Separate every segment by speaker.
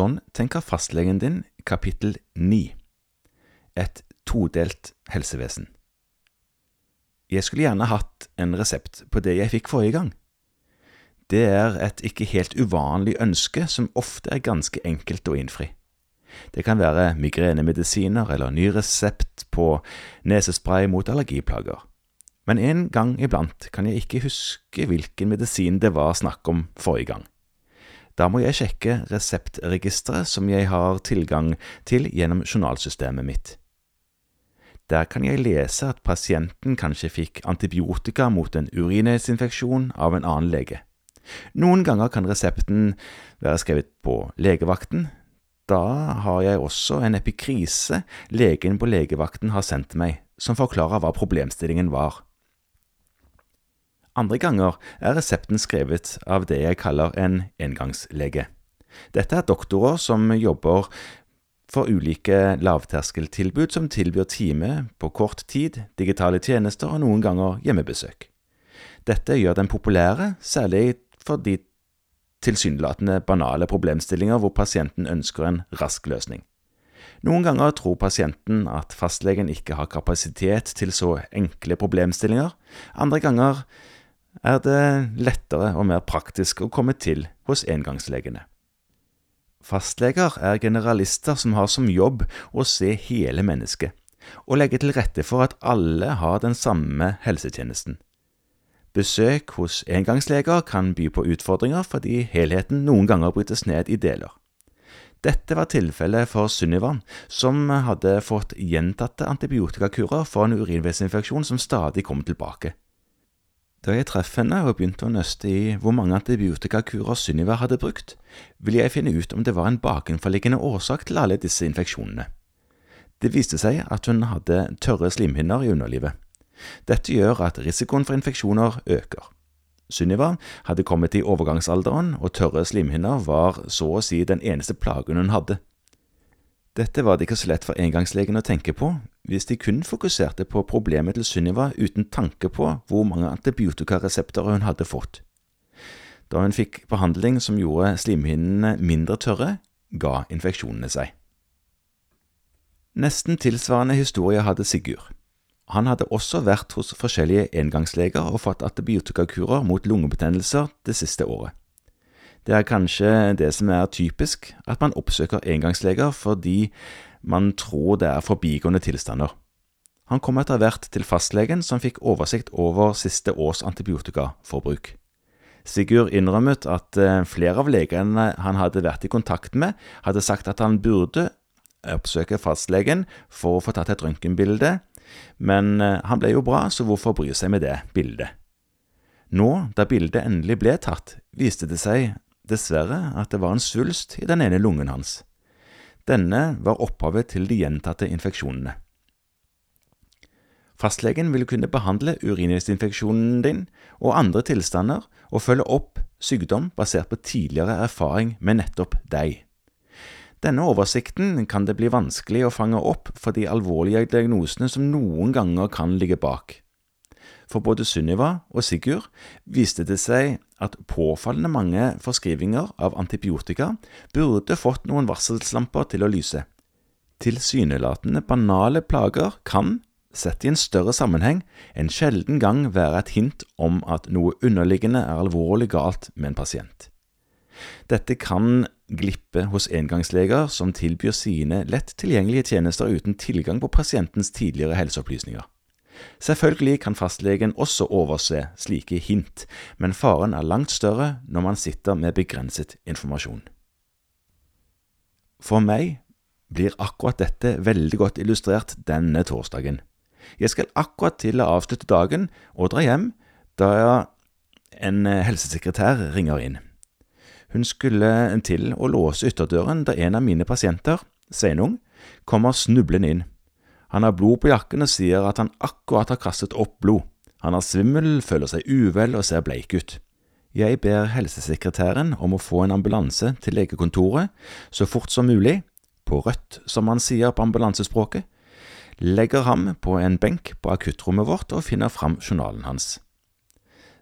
Speaker 1: Sånn tenker fastlegen din, kapittel 9. Et todelt helsevesen. Jeg skulle gjerne hatt en resept på det jeg fikk forrige gang. Det er et ikke helt uvanlig ønske som ofte er ganske enkelt å innfri. Det kan være migrenemedisiner eller ny resept på nesespray mot allergiplager. Men en gang iblant kan jeg ikke huske hvilken medisin det var snakk om forrige gang. Da må jeg sjekke reseptregisteret som jeg har tilgang til gjennom journalsystemet mitt. Der kan jeg lese at pasienten kanskje fikk antibiotika mot en urinveisinfeksjon av en annen lege. Noen ganger kan resepten være skrevet på legevakten. Da har jeg også en epikrise legen på legevakten har sendt meg, som forklarer hva problemstillingen var. Andre ganger er resepten skrevet av det jeg kaller en engangslege. Dette er doktorer som jobber for ulike lavterskeltilbud som tilbyr time på kort tid, digitale tjenester og noen ganger hjemmebesøk. Dette gjør den populære, særlig for de tilsynelatende banale problemstillinger hvor pasienten ønsker en rask løsning. Noen ganger tror pasienten at fastlegen ikke har kapasitet til så enkle problemstillinger, andre ganger er det lettere og mer praktisk å komme til hos engangslegene. Fastleger er generalister som har som jobb å se hele mennesket, og legge til rette for at alle har den samme helsetjenesten. Besøk hos engangsleger kan by på utfordringer fordi helheten noen ganger brytes ned i deler. Dette var tilfellet for Sunniva, som hadde fått gjentatte antibiotikakurer for en urinveisinfeksjon som stadig kom tilbake. Da jeg traff henne og begynte å nøste i hvor mange antibiotikakurer Sunniva hadde brukt, ville jeg finne ut om det var en bakenforliggende årsak til alle disse infeksjonene. Det viste seg at hun hadde tørre slimhinner i underlivet. Dette gjør at risikoen for infeksjoner øker. Sunniva hadde kommet i overgangsalderen, og tørre slimhinner var så å si den eneste plagen hun hadde. Dette var det ikke så lett for engangslegen å tenke på, hvis de kun fokuserte på problemet til Sunniva uten tanke på hvor mange antibiotikaresepter hun hadde fått. Da hun fikk behandling som gjorde slimhinnene mindre tørre, ga infeksjonene seg. Nesten tilsvarende historie hadde Sigurd. Han hadde også vært hos forskjellige engangsleger og fått antibiotikakurer mot lungebetennelser det siste året. Det er kanskje det som er typisk, at man oppsøker engangsleger fordi man tror det er forbigående tilstander. Han kom etter hvert til fastlegen, som fikk oversikt over siste års antibiotikaforbruk. Sigurd innrømmet at eh, flere av legene han hadde vært i kontakt med, hadde sagt at han burde oppsøke fastlegen for å få tatt et røntgenbilde, men eh, han ble jo bra, så hvorfor bry seg med det bildet? Nå, da bildet endelig ble tatt, viste det seg dessverre at det var en svulst i den ene lungen hans. Denne var opphavet til de gjentatte infeksjonene. Fastlegen vil kunne behandle urinveisinfeksjonen din og andre tilstander og følge opp sykdom basert på tidligere erfaring med nettopp deg. Denne oversikten kan det bli vanskelig å fange opp for de alvorlige diagnosene som noen ganger kan ligge bak. For både Sunniva og Sigurd viste det seg at påfallende mange forskrivinger av antibiotika burde fått noen varselslamper til å lyse. Tilsynelatende banale plager kan, sett i en større sammenheng, en sjelden gang være et hint om at noe underliggende er alvorlig galt med en pasient. Dette kan glippe hos engangsleger som tilbyr sine lett tilgjengelige tjenester uten tilgang på pasientens tidligere helseopplysninger. Selvfølgelig kan fastlegen også overse slike hint, men faren er langt større når man sitter med begrenset informasjon. For meg blir akkurat dette veldig godt illustrert denne torsdagen. Jeg skal akkurat til å avslutte dagen og dra hjem da en helsesekretær ringer inn. Hun skulle til å låse ytterdøren da en av mine pasienter, Sveinung, kommer snublende inn. Han har blod på jakken og sier at han akkurat har kastet opp blod. Han er svimmel, føler seg uvel og ser bleik ut. Jeg ber helsesekretæren om å få en ambulanse til legekontoret så fort som mulig, på rødt, som han sier på ambulansespråket, legger ham på en benk på akuttrommet vårt og finner fram journalen hans.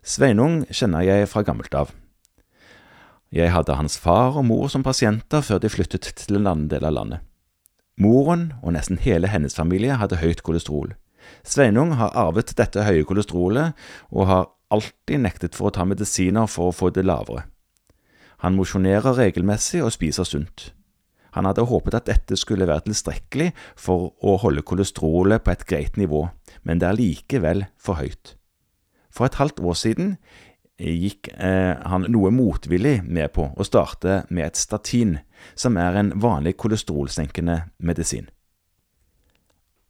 Speaker 1: Sveinung kjenner jeg fra gammelt av. Jeg hadde hans far og mor som pasienter før de flyttet til en annen del av landet. Moren og nesten hele hennes familie hadde høyt kolesterol. Sveinung har arvet dette høye kolesterolet, og har alltid nektet for å ta medisiner for å få det lavere. Han mosjonerer regelmessig og spiser sunt. Han hadde håpet at dette skulle være tilstrekkelig for å holde kolesterolet på et greit nivå, men det er likevel for høyt. For et halvt år siden gikk eh, han noe motvillig med på å starte med et statin, som er en vanlig kolesterolsenkende medisin.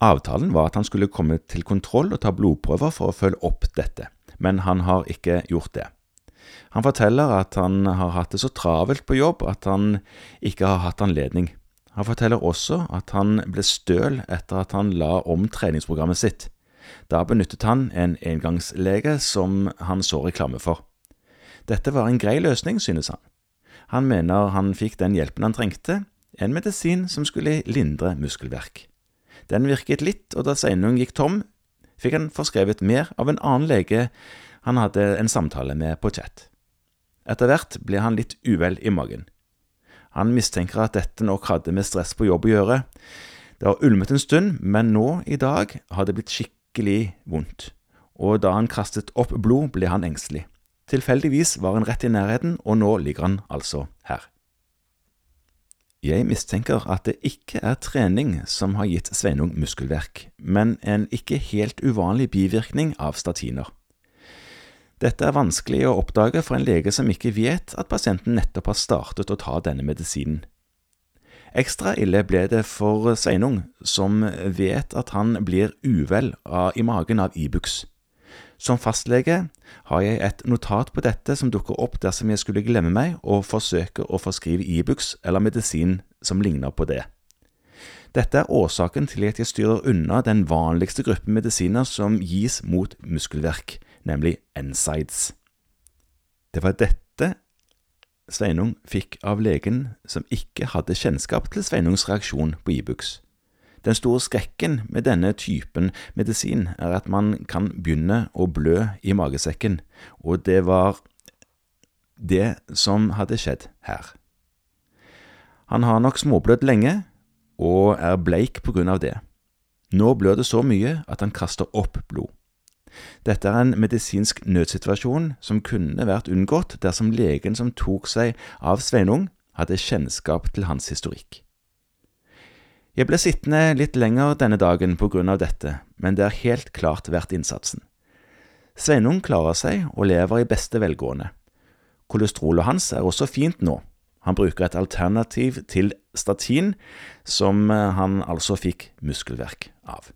Speaker 1: Avtalen var at han skulle komme til kontroll og ta blodprøver for å følge opp dette, men han har ikke gjort det. Han forteller at han har hatt det så travelt på jobb at han ikke har hatt anledning. Han forteller også at han ble støl etter at han la om treningsprogrammet sitt. Da benyttet han en engangslege som han så reklame for. Dette var en grei løsning, synes han. Han mener han fikk den hjelpen han trengte, en medisin som skulle lindre muskelverk. Den virket litt, og da Sveinung gikk tom, fikk han forskrevet mer av en annen lege han hadde en samtale med på chat. Etter hvert ble han litt uvel i magen. Han mistenker at dette nok hadde med stress på jobb å gjøre. Det har ulmet en stund, men nå i dag har det blitt skikkelig skikkelig vondt, og da han kastet opp blod, ble han engstelig. Tilfeldigvis var han rett i nærheten, og nå ligger han altså her. Jeg mistenker at det ikke er trening som har gitt Sveinung muskelverk, men en ikke helt uvanlig bivirkning av statiner. Dette er vanskelig å oppdage for en lege som ikke vet at pasienten nettopp har startet å ta denne medisinen. Ekstra ille ble det for Sveinung, som vet at han blir uvel i magen av Ibux. E som fastlege har jeg et notat på dette som dukker opp dersom jeg skulle glemme meg og forsøke å forskrive Ibux e eller medisin som ligner på det. Dette er årsaken til at jeg styrer unna den vanligste gruppen medisiner som gis mot muskelverk, nemlig NSIDES. Det var dette Sveinung fikk av legen som ikke hadde kjennskap til Sveinungs reaksjon på Ibux. Den store skrekken med denne typen medisin er at man kan begynne å blø i magesekken, og det var det som hadde skjedd her. Han har nok småblødd lenge, og er bleik på grunn av det. Nå blør det så mye at han kaster opp blod. Dette er en medisinsk nødsituasjon som kunne vært unngått dersom legen som tok seg av Sveinung, hadde kjennskap til hans historikk. Jeg ble sittende litt lenger denne dagen på grunn av dette, men det er helt klart verdt innsatsen. Sveinung klarer seg og lever i beste velgående. Kolesterolet hans er også fint nå. Han bruker et alternativ til statin, som han altså fikk muskelverk av.